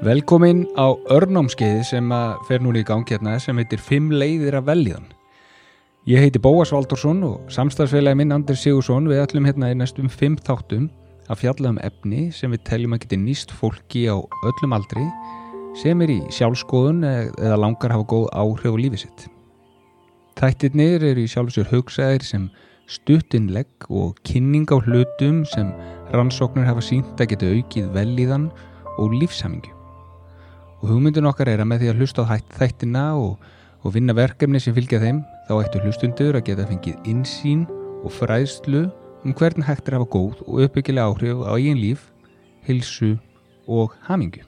Velkomin á örnámskeiði sem að fer núna í gang hérna sem heitir Fimm leiðir að veljiðan. Ég heiti Bóas Valdursson og samstagsfélagi minn Anders Sigursson við ætlum hérna í næstum fimm þáttum að fjalla um efni sem við teljum að geti nýst fólki á öllum aldri sem er í sjálfskoðun eða langar hafa góð áhrif á lífið sitt. Þættirnir eru í sjálfsögur hugsaðir sem stuttinlegg og kynning á hlutum sem rannsóknir hafa sínt að geta aukið velíðan og lífsamingju. Og hugmyndun okkar er að með því að hlusta á þættina og, og vinna verkefni sem fylgja þeim þá ættu hlustundur að geta fengið insýn og fræðslu um hvernig hægt er að hafa góð og uppbyggilega áhrif á eigin líf, hilsu og hamingu.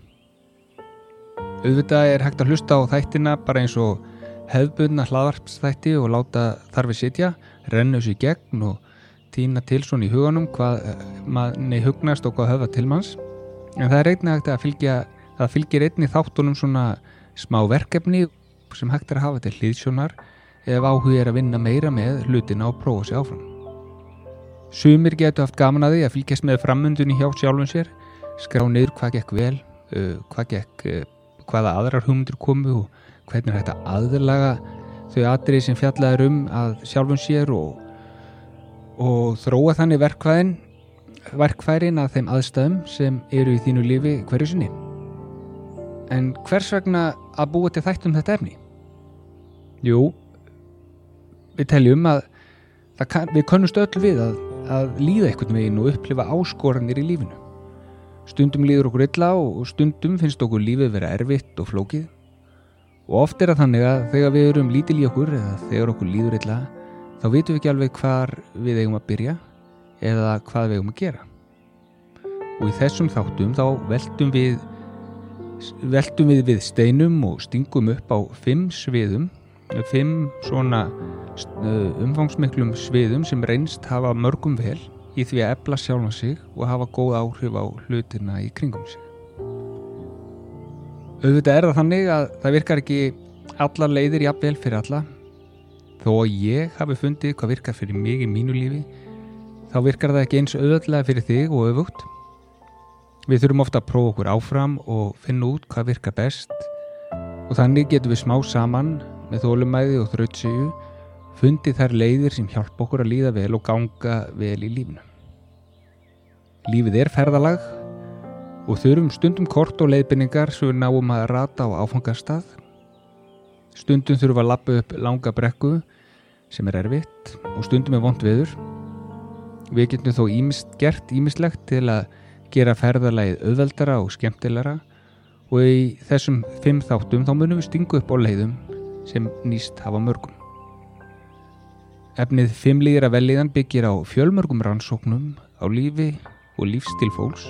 Auðvitað er hægt að hlusta á þættina bara eins og hefðbundna hlaðvarpsþætti og láta þarfið sitja, renna þessu í gegn og týna til svona í huganum hvað manni hugnast og hvað höfða til manns. En það er einnig hægt að fylgja, það fylgir einnig þáttunum svona smá verkefni sem hægt er að hafa til hlýðsjónar ef áhug er að vinna meira með hlutina og prófa sér áfram. Sumir getur haft gaman að því að fylgjast með framundunni hjá sjálfum sér, skrá niður hvað gekk vel, hvað gekk, hvaða aðrar hugmyndur komu og hvernig hægt að aðlaga þau atrið sem fjallaður um að sjálfum sér og, og þróa þannig verkvæðin, verkfærin að þeim aðstæðum sem eru í þínu lífi hverju sinni. En hvers vegna að búa til þættum þetta efni? Jú, við teljum að kann, við kannumst öll við að, að líða einhvern veginn og upplifa áskoranir í lífinu. Stundum líður okkur illa og stundum finnst okkur lífið vera erfitt og flókið og oft er það þannig að þegar við erum lítil í okkur eða þegar okkur líður illa þá vitum við ekki alveg hvar við eigum að byrja eða hvað við eigum að gera. Og í þessum þáttum þá veltum við veltum við við steinum og stingum upp á fimm sviðum fimm svona umfangsmiklum sviðum sem reynst hafa mörgum vel í því að ebla sjálfa sig og hafa góð áhrif á hlutina í kringum sig. Auðvitað er það þannig að það virkar ekki allar leiðir jafnvel fyrir alla. Þó að ég hafi fundið hvað virkar fyrir mig í mínu lífi, þá virkar það ekki eins auðvitað fyrir þig og öfugt. Við þurfum ofta að prófa okkur áfram og finna út hvað virkar best og þannig getum við smá saman með þólumæði og þrautsegu fundið þær leiðir sem hjálpa okkur að líða vel og ganga vel í lífnu. Lífið er ferðalag og þurfum stundum kort og leiðbynningar svo við náum að rata á áfangastað. Stundum þurfum að lappa upp langa brekku sem er erfitt og stundum er vond viður. Við getum þó ímist, gert ímislegt til að gera ferðalagið auðveldara og skemmtilara og í þessum fimm þáttum þá munum við stingu upp á leiðum sem nýst hafa mörgum. Efnið fimmlýðra velliðan byggir á fjölmörgum rannsóknum á lífi og lífstil fólks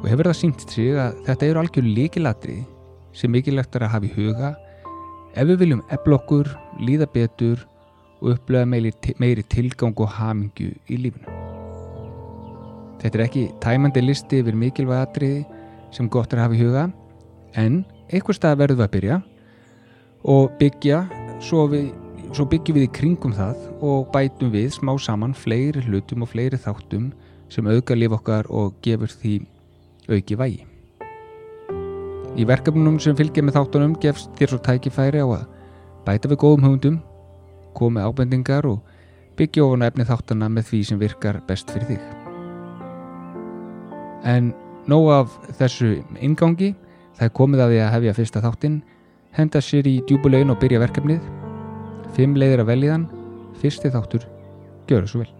og hefur það sínt sig að þetta eru algjör líkilatri sem mikilvægt er að hafa í huga ef við viljum eflokkur, líða betur og upplega meiri, tilgang og hamingju í lífinu. Þetta er ekki tæmandi listi yfir mikilvæg atriði sem gott er að hafa í huga en einhver stað verður við að byrja og byggja svo, við, svo byggjum við í kringum það og bætum við smá saman fleiri hlutum og fleiri þáttum sem auka líf okkar og gefur því auki vægi. Í verkefnum sem fylgja með þáttunum gefst þér svo tækifæri á að bæta við góðum hugundum, komi ábendingar og byggja ofan efni þáttuna með því sem virkar best fyrir þig. En nóg af þessu ingangi, það er komið að því að hefja fyrsta þáttin, henda sér í djúbulegin og byrja verkefnið, fimm leiðir að veljiðan, fyrsti þáttur, gjöru svo vel.